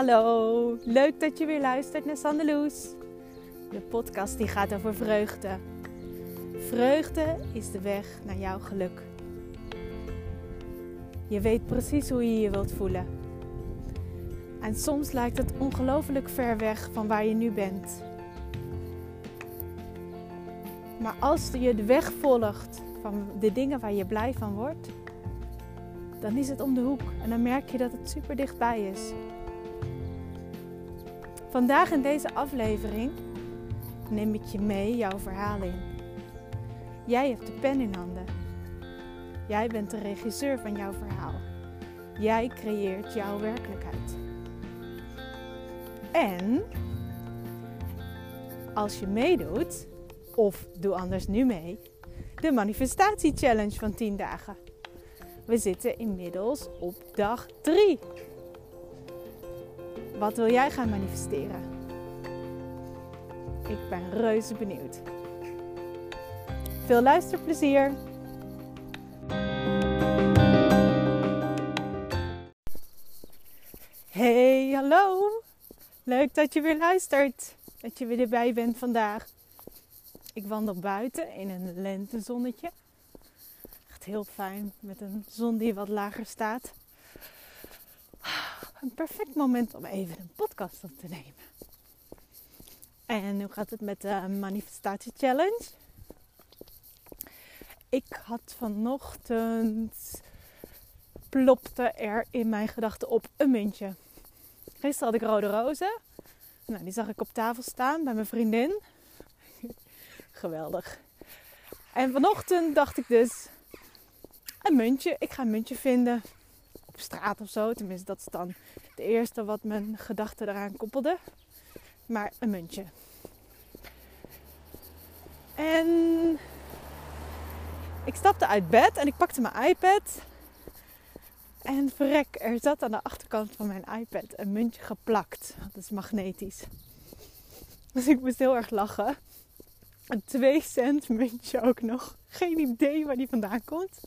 hallo. Leuk dat je weer luistert naar Sandeloes. De podcast die gaat over vreugde. Vreugde is de weg naar jouw geluk. Je weet precies hoe je je wilt voelen. En soms lijkt het ongelooflijk ver weg van waar je nu bent. Maar als je de weg volgt van de dingen waar je blij van wordt, dan is het om de hoek en dan merk je dat het super dichtbij is. Vandaag in deze aflevering neem ik je mee jouw verhaal in. Jij hebt de pen in handen. Jij bent de regisseur van jouw verhaal. Jij creëert jouw werkelijkheid. En als je meedoet, of doe anders nu mee, de manifestatie challenge van 10 dagen. We zitten inmiddels op dag 3. Wat wil jij gaan manifesteren? Ik ben reuze benieuwd. Veel luisterplezier! Hey, hallo! Leuk dat je weer luistert. Dat je weer erbij bent vandaag. Ik wandel buiten in een lentezonnetje. Echt heel fijn met een zon die wat lager staat. Een perfect moment om even een podcast op te nemen. En hoe gaat het met de manifestatie challenge? Ik had vanochtend plopte er in mijn gedachten op een muntje. Gisteren had ik rode rozen. Nou, die zag ik op tafel staan bij mijn vriendin. Geweldig. En vanochtend dacht ik dus, een muntje. Ik ga een muntje vinden straat of zo. Tenminste, dat is dan het eerste wat mijn gedachten eraan koppelde. Maar een muntje. En ik stapte uit bed en ik pakte mijn iPad. En verrek, er zat aan de achterkant van mijn iPad een muntje geplakt. Dat is magnetisch. Dus ik moest heel erg lachen. Een 2 cent muntje ook nog. Geen idee waar die vandaan komt.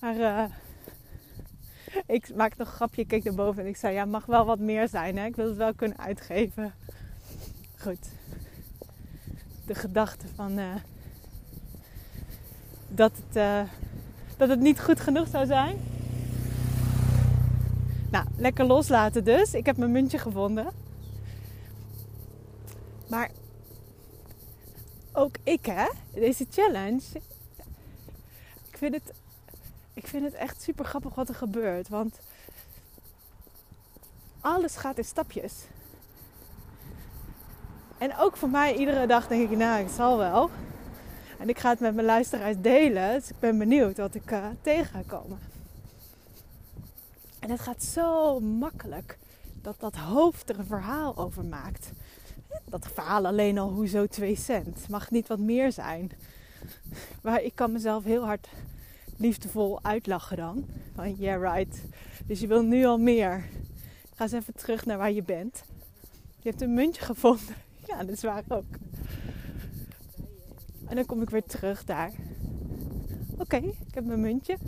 Maar uh, ik maakte nog een grapje, ik keek naar boven en ik zei: Ja, mag wel wat meer zijn, hè? ik wil het wel kunnen uitgeven. Goed. De gedachte van uh, dat, het, uh, dat het niet goed genoeg zou zijn. Nou, lekker loslaten dus. Ik heb mijn muntje gevonden. Maar ook ik, hè, deze challenge. Ik vind het, ik vind het echt super grappig wat er gebeurt. Want alles gaat in stapjes. En ook voor mij, iedere dag denk ik, nou, ik zal wel. En ik ga het met mijn luisteraars delen. Dus ik ben benieuwd wat ik uh, tegen ga komen. En het gaat zo makkelijk dat dat hoofd er een verhaal over maakt. Dat verhaal alleen al, hoezo 2 cent? Mag niet wat meer zijn? Maar ik kan mezelf heel hard liefdevol uitlachen dan. Van yeah right. Dus je wil nu al meer. Ga eens even terug naar waar je bent. Je hebt een muntje gevonden. Ja, dat is waar ook. En dan kom ik weer terug daar. Oké, ik heb mijn muntje.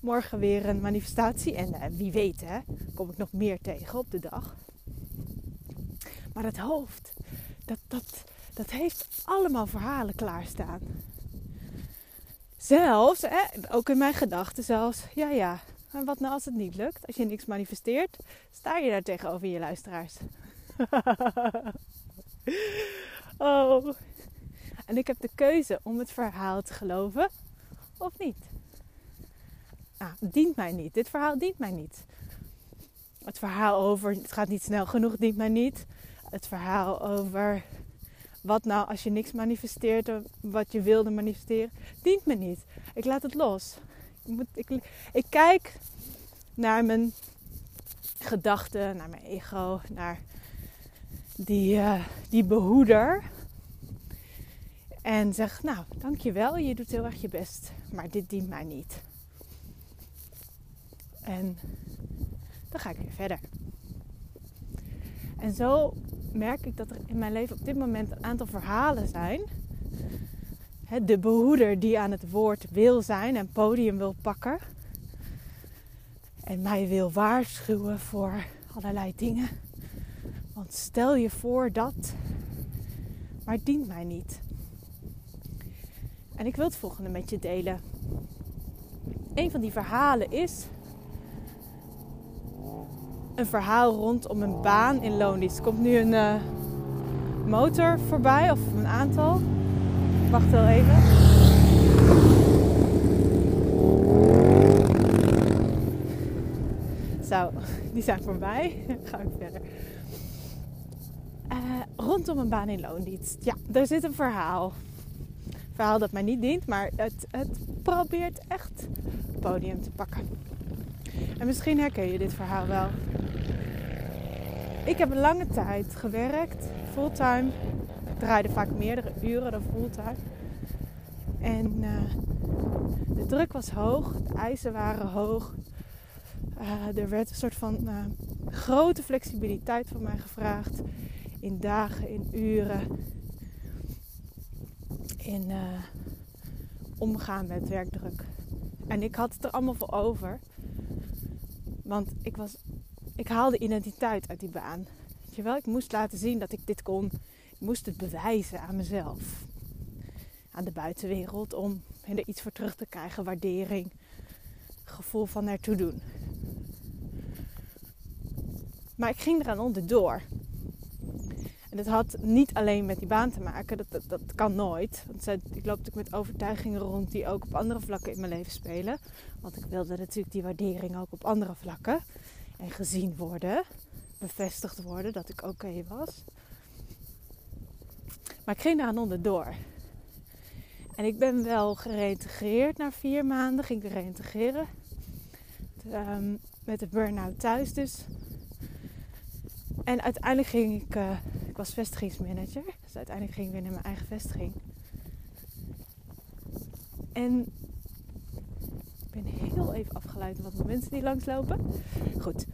Morgen weer een manifestatie. En uh, wie weet, hè, kom ik nog meer tegen op de dag. Maar het hoofd, dat, dat, dat heeft allemaal verhalen klaarstaan. Zelfs, ook in mijn gedachten zelfs, ja ja, en wat nou als het niet lukt? Als je niks manifesteert, sta je daar tegenover je luisteraars. oh. En ik heb de keuze om het verhaal te geloven of niet. Ah, het dient mij niet. Dit verhaal dient mij niet. Het verhaal over het gaat niet snel genoeg dient mij niet. Het verhaal over wat nou als je niks manifesteert, wat je wilde manifesteren, dient me niet. Ik laat het los. Ik, moet, ik, ik kijk naar mijn gedachten, naar mijn ego, naar die, uh, die behoeder. En zeg, nou, dankjewel, je doet heel erg je best, maar dit dient mij niet. En dan ga ik weer verder. En zo merk ik dat er in mijn leven op dit moment een aantal verhalen zijn. De behoeder die aan het woord wil zijn en podium wil pakken. En mij wil waarschuwen voor allerlei dingen. Want stel je voor dat, maar het dient mij niet. En ik wil het volgende met je delen. Een van die verhalen is een verhaal rondom een baan in loondienst. Er komt nu een uh, motor voorbij, of een aantal. Wacht wel even. Zo, die zijn voorbij. Ga ik verder. Uh, rondom een baan in loondienst. Ja, daar zit een verhaal. Verhaal dat mij niet dient, maar het, het probeert echt podium te pakken. En misschien herken je dit verhaal wel. Ik heb lange tijd gewerkt, fulltime. Ik draaide vaak meerdere uren dan fulltime. En uh, de druk was hoog, de eisen waren hoog. Uh, er werd een soort van uh, grote flexibiliteit van mij gevraagd. In dagen, in uren. In omgaan met werkdruk. En ik had het er allemaal voor over. Want ik, was, ik haalde identiteit uit die baan. Weet wel? Ik moest laten zien dat ik dit kon. Ik moest het bewijzen aan mezelf. Aan de buitenwereld om er iets voor terug te krijgen. Waardering. Gevoel van ertoe doen. Maar ik ging eraan onderdoor. En dat had niet alleen met die baan te maken. Dat, dat, dat kan nooit. Want ik loop natuurlijk met overtuigingen rond die ook op andere vlakken in mijn leven spelen. Want ik wilde natuurlijk die waardering ook op andere vlakken. En gezien worden. Bevestigd worden dat ik oké was. Maar ik ging daar onderdoor. En ik ben wel gereïntegreerd na vier maanden. Ging ik reïntegreren. Um, met de burn-out thuis dus. En uiteindelijk ging ik, uh, ik was vestigingsmanager, dus uiteindelijk ging ik weer naar mijn eigen vestiging. En heel even afgeleid wat mensen die langslopen. Goed,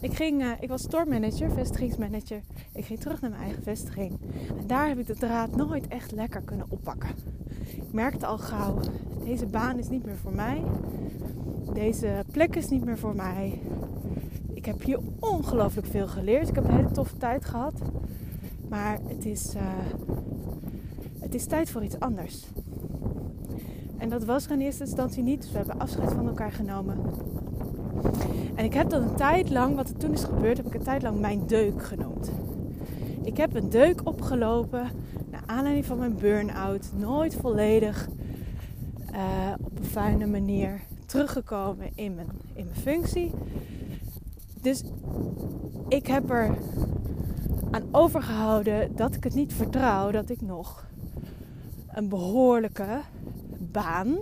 ik, ging, uh, ik was storemmanager, vestigingsmanager. Ik ging terug naar mijn eigen vestiging. En daar heb ik de draad nooit echt lekker kunnen oppakken. Ik merkte al gauw, deze baan is niet meer voor mij. Deze plek is niet meer voor mij ik heb hier ongelooflijk veel geleerd. Ik heb een hele toffe tijd gehad. Maar het is, uh, het is tijd voor iets anders. En dat was er in eerste instantie niet. Dus we hebben afscheid van elkaar genomen. En ik heb dat een tijd lang, wat er toen is gebeurd, heb ik een tijd lang mijn deuk genoemd. Ik heb een deuk opgelopen naar aanleiding van mijn burn-out. Nooit volledig uh, op een fijne manier teruggekomen in mijn, in mijn functie. Dus ik heb er aan overgehouden dat ik het niet vertrouw dat ik nog een behoorlijke baan,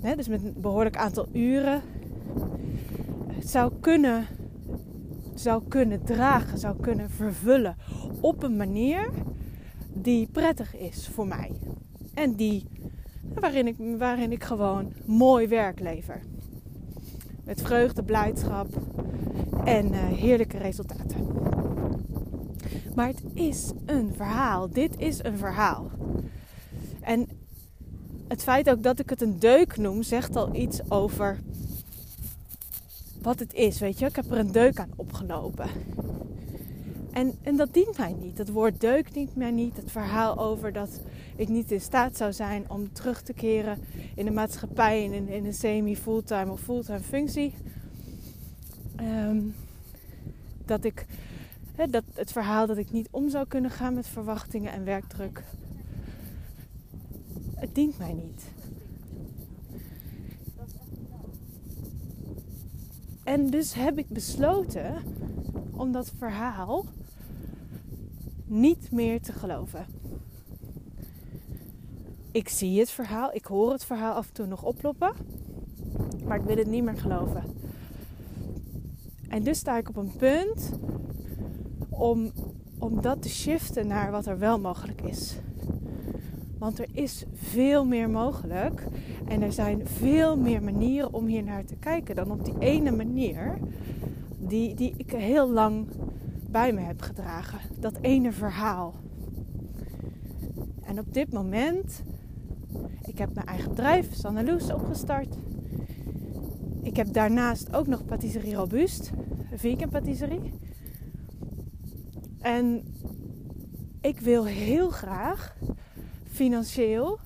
hè, dus met een behoorlijk aantal uren, zou kunnen, zou kunnen dragen, zou kunnen vervullen op een manier die prettig is voor mij. En die, waarin, ik, waarin ik gewoon mooi werk lever. Met vreugde, blijdschap en uh, heerlijke resultaten. Maar het is een verhaal. Dit is een verhaal. En het feit ook dat ik het een deuk noem, zegt al iets over wat het is. Weet je, ik heb er een deuk aan opgelopen. En, en dat dient mij niet. Het woord deuk dient mij niet. Het verhaal over dat ik niet in staat zou zijn om terug te keren in de maatschappij in, in een semi-fulltime of fulltime functie. Ehm, dat ik dat het verhaal dat ik niet om zou kunnen gaan met verwachtingen en werkdruk. Het dient mij niet. En dus heb ik besloten om dat verhaal niet meer te geloven. Ik zie het verhaal, ik hoor het verhaal af en toe nog oploppen, maar ik wil het niet meer geloven. En dus sta ik op een punt om, om dat te shiften naar wat er wel mogelijk is. Want er is veel meer mogelijk en er zijn veel meer manieren om hier naar te kijken dan op die ene manier die, die ik heel lang bij me heb gedragen. Dat ene verhaal. En op dit moment, ik heb mijn eigen bedrijf, Sanneloes, opgestart. ik heb daarnaast ook nog patisserie Robuust, een vegan patisserie. En ik wil heel graag financieel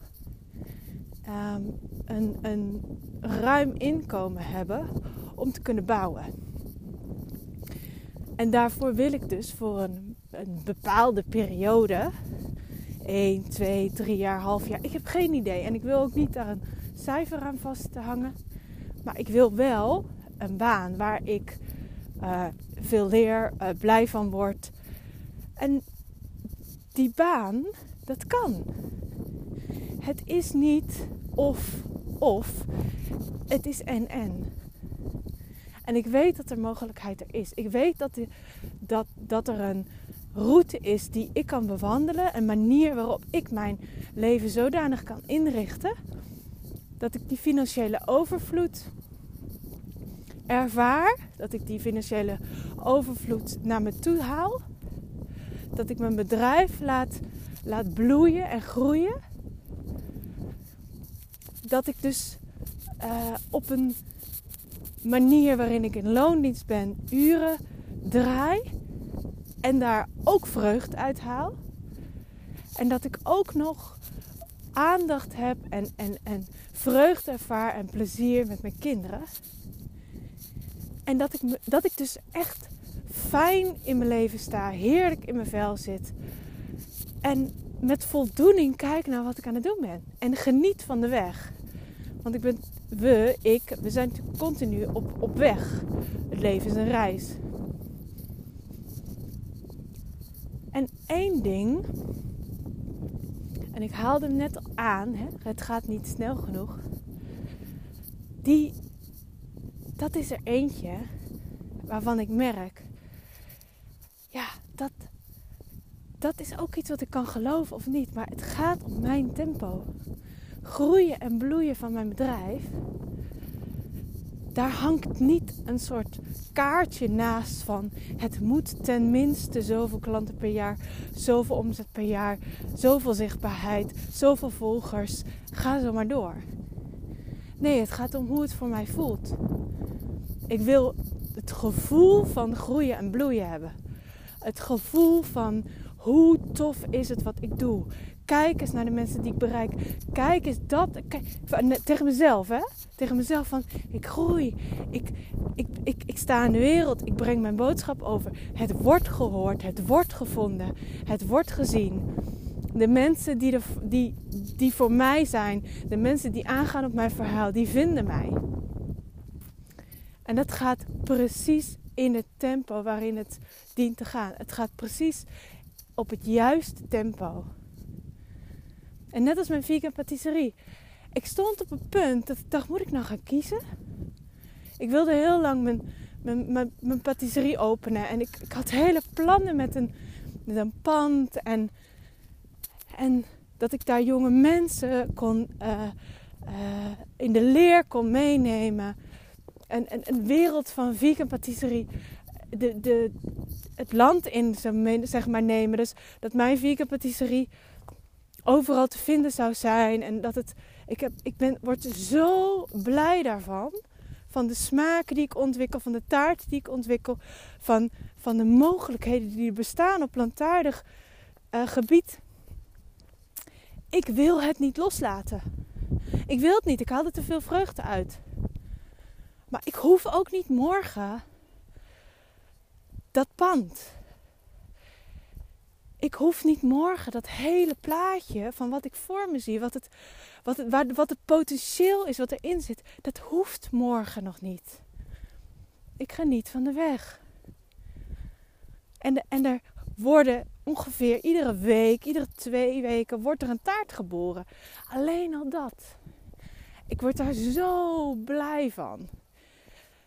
um, een, een ruim inkomen hebben om te kunnen bouwen. En daarvoor wil ik dus voor een, een bepaalde periode, 1, 2, 3 jaar, half jaar, ik heb geen idee. En ik wil ook niet daar een cijfer aan vast te hangen. Maar ik wil wel een baan waar ik uh, veel leer, uh, blij van word. En die baan, dat kan. Het is niet of of, het is en en. En ik weet dat er mogelijkheid er is. Ik weet dat, die, dat, dat er een route is die ik kan bewandelen. Een manier waarop ik mijn leven zodanig kan inrichten. Dat ik die financiële overvloed ervaar. Dat ik die financiële overvloed naar me toe haal. Dat ik mijn bedrijf laat, laat bloeien en groeien. Dat ik dus uh, op een manier waarin ik in loondienst ben, uren draai en daar ook vreugde uit haal. En dat ik ook nog aandacht heb en, en, en vreugde ervaar en plezier met mijn kinderen. En dat ik, dat ik dus echt fijn in mijn leven sta, heerlijk in mijn vel zit. En met voldoening kijk naar wat ik aan het doen ben. En geniet van de weg. Want ik ben we, ik, we zijn continu op, op weg. Het leven is een reis. En één ding, en ik haalde hem net aan, hè, het gaat niet snel genoeg. Die, dat is er eentje waarvan ik merk, ja, dat, dat is ook iets wat ik kan geloven of niet, maar het gaat om mijn tempo groeien en bloeien van mijn bedrijf, daar hangt niet een soort kaartje naast van het moet tenminste zoveel klanten per jaar, zoveel omzet per jaar, zoveel zichtbaarheid, zoveel volgers. Ga zo maar door. Nee, het gaat om hoe het voor mij voelt. Ik wil het gevoel van groeien en bloeien hebben. Het gevoel van hoe tof is het wat ik doe. Kijk eens naar de mensen die ik bereik. Kijk eens dat. Kijk, tegen mezelf, hè? Tegen mezelf van ik groei. Ik, ik, ik, ik sta in de wereld. Ik breng mijn boodschap over. Het wordt gehoord. Het wordt gevonden. Het wordt gezien. De mensen die, er, die, die voor mij zijn, de mensen die aangaan op mijn verhaal, die vinden mij. En dat gaat precies in het tempo waarin het dient te gaan. Het gaat precies op het juiste tempo. En net als mijn vegan patisserie. Ik stond op een punt dat ik dacht, moet ik nou gaan kiezen? Ik wilde heel lang mijn, mijn, mijn, patisserie openen. En ik, ik had hele plannen met een, met een pand. En, en dat ik daar jonge mensen kon, uh, uh, in de leer kon meenemen. En, en een wereld van vegan patisserie. De, de, het land in zeg maar, nemen. Dus dat mijn vegan patisserie overal te vinden zou zijn. En dat het. Ik, heb, ik ben, word zo blij daarvan. Van de smaken die ik ontwikkel, van de taart die ik ontwikkel, van, van de mogelijkheden die er bestaan op plantaardig uh, gebied. Ik wil het niet loslaten. Ik wil het niet. Ik haal er te veel vreugde uit. Maar ik hoef ook niet morgen dat pand ik hoef niet morgen dat hele plaatje van wat ik voor me zie, wat het, wat het, wat het potentieel is wat erin zit, dat hoeft morgen nog niet. Ik ga niet van de weg. En, de, en er worden ongeveer iedere week, iedere twee weken, wordt er een taart geboren. Alleen al dat. Ik word daar zo blij van.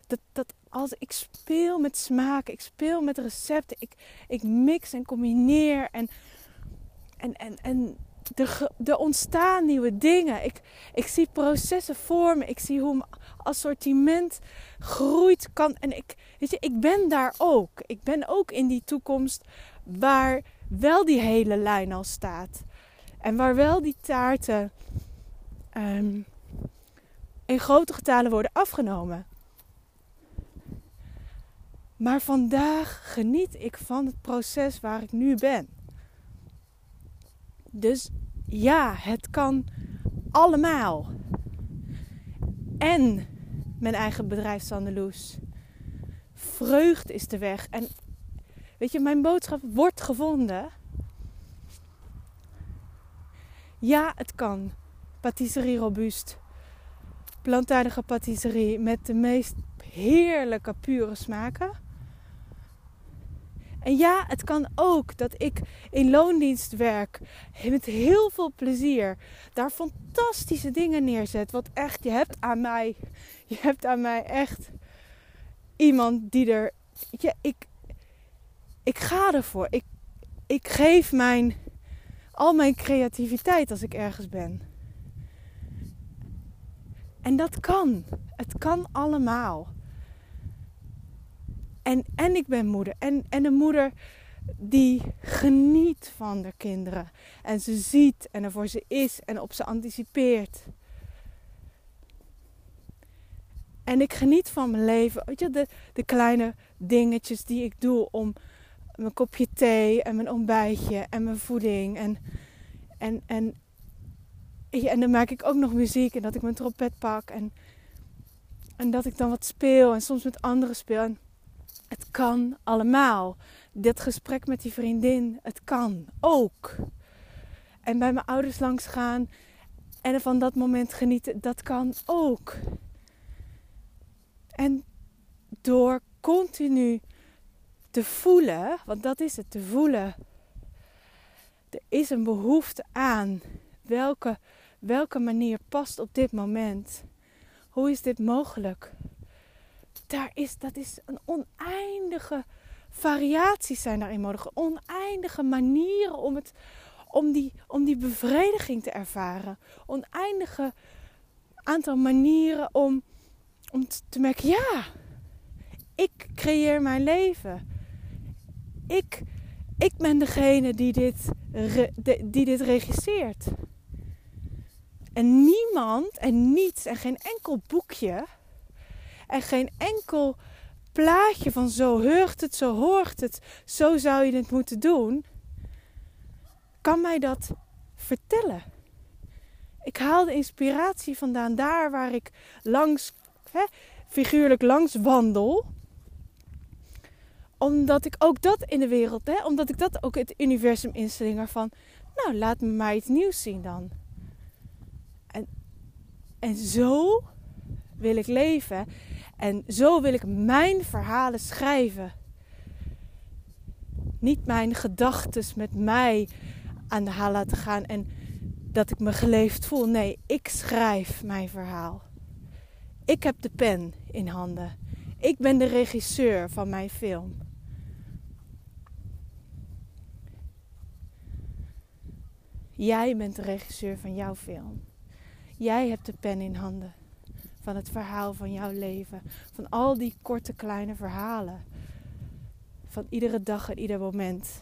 Dat, dat als ik speel met smaken, ik speel met recepten, ik, ik mix en combineer en, en, en, en er, ontstaan nieuwe dingen. Ik, ik zie processen vormen, ik zie hoe mijn assortiment groeit. Kan, en ik, weet je, ik ben daar ook. Ik ben ook in die toekomst waar wel die hele lijn al staat. En waar wel die taarten um, in grote getalen worden afgenomen. Maar vandaag geniet ik van het proces waar ik nu ben. Dus ja, het kan allemaal. En mijn eigen bedrijf Sandeloes. Vreugd is de weg. En weet je, mijn boodschap wordt gevonden. Ja, het kan. Patisserie robuust. Plantaardige patisserie met de meest heerlijke pure smaken. En ja, het kan ook dat ik in loondienst werk met heel veel plezier. Daar fantastische dingen neerzet. Wat echt, je hebt aan mij, je hebt aan mij echt iemand die er, ik, ik ga ervoor. Ik, ik geef mijn, al mijn creativiteit als ik ergens ben. En dat kan. Het kan allemaal. En, en ik ben moeder. En, en een moeder die geniet van de kinderen. En ze ziet en er voor ze is en op ze anticipeert. En ik geniet van mijn leven. Weet je, de, de kleine dingetjes die ik doe om mijn kopje thee en mijn ontbijtje en mijn voeding. En, en, en, en dan maak ik ook nog muziek en dat ik mijn trompet pak. En, en dat ik dan wat speel en soms met anderen speel. Het kan allemaal. Dit gesprek met die vriendin, het kan ook. En bij mijn ouders langs gaan en van dat moment genieten, dat kan ook. En door continu te voelen, want dat is het, te voelen. Er is een behoefte aan. Welke, welke manier past op dit moment? Hoe is dit mogelijk? Daar is, dat is een oneindige variaties zijn daarin mogelijk. Oneindige manieren om, het, om, die, om die bevrediging te ervaren. Oneindige aantal manieren om, om te merken, ja, ik creëer mijn leven. Ik, ik ben degene die dit, die dit regisseert. En niemand en niets en geen enkel boekje en geen enkel plaatje van zo heurt het, zo hoort het, zo zou je het moeten doen, kan mij dat vertellen. Ik haal de inspiratie vandaan daar waar ik langs, hè, figuurlijk langs wandel. Omdat ik ook dat in de wereld, hè, omdat ik dat ook het universum inslinger van, nou laat me maar iets nieuws zien dan. En, en zo wil ik leven. En zo wil ik mijn verhalen schrijven. Niet mijn gedachten met mij aan de haal laten gaan en dat ik me geleefd voel. Nee, ik schrijf mijn verhaal. Ik heb de pen in handen. Ik ben de regisseur van mijn film. Jij bent de regisseur van jouw film. Jij hebt de pen in handen van het verhaal van jouw leven. Van al die korte kleine verhalen. Van iedere dag en ieder moment.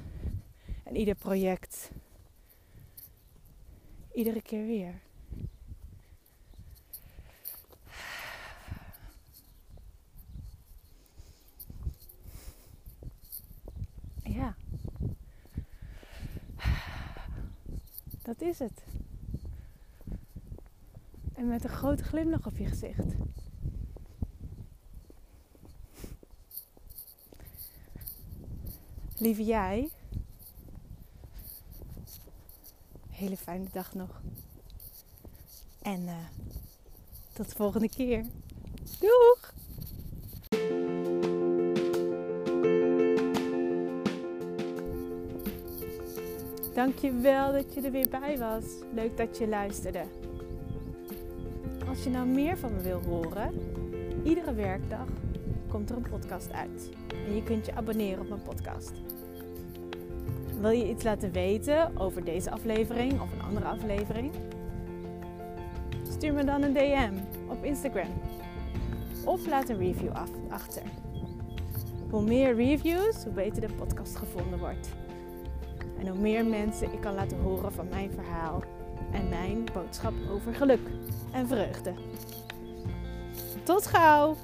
En ieder project. Iedere keer weer. Ja. Dat is het. Met een grote glimlach op je gezicht. Lieve jij, hele fijne dag nog. En uh, tot de volgende keer. Doeg! Dankjewel dat je er weer bij was. Leuk dat je luisterde. Als je nou meer van me wil horen, iedere werkdag komt er een podcast uit. En je kunt je abonneren op mijn podcast. Wil je iets laten weten over deze aflevering of een andere aflevering? Stuur me dan een DM op Instagram. Of laat een review achter. Hoe meer reviews, hoe beter de podcast gevonden wordt. En hoe meer mensen ik kan laten horen van mijn verhaal en mijn boodschap over geluk en vreugde. Tot gauw!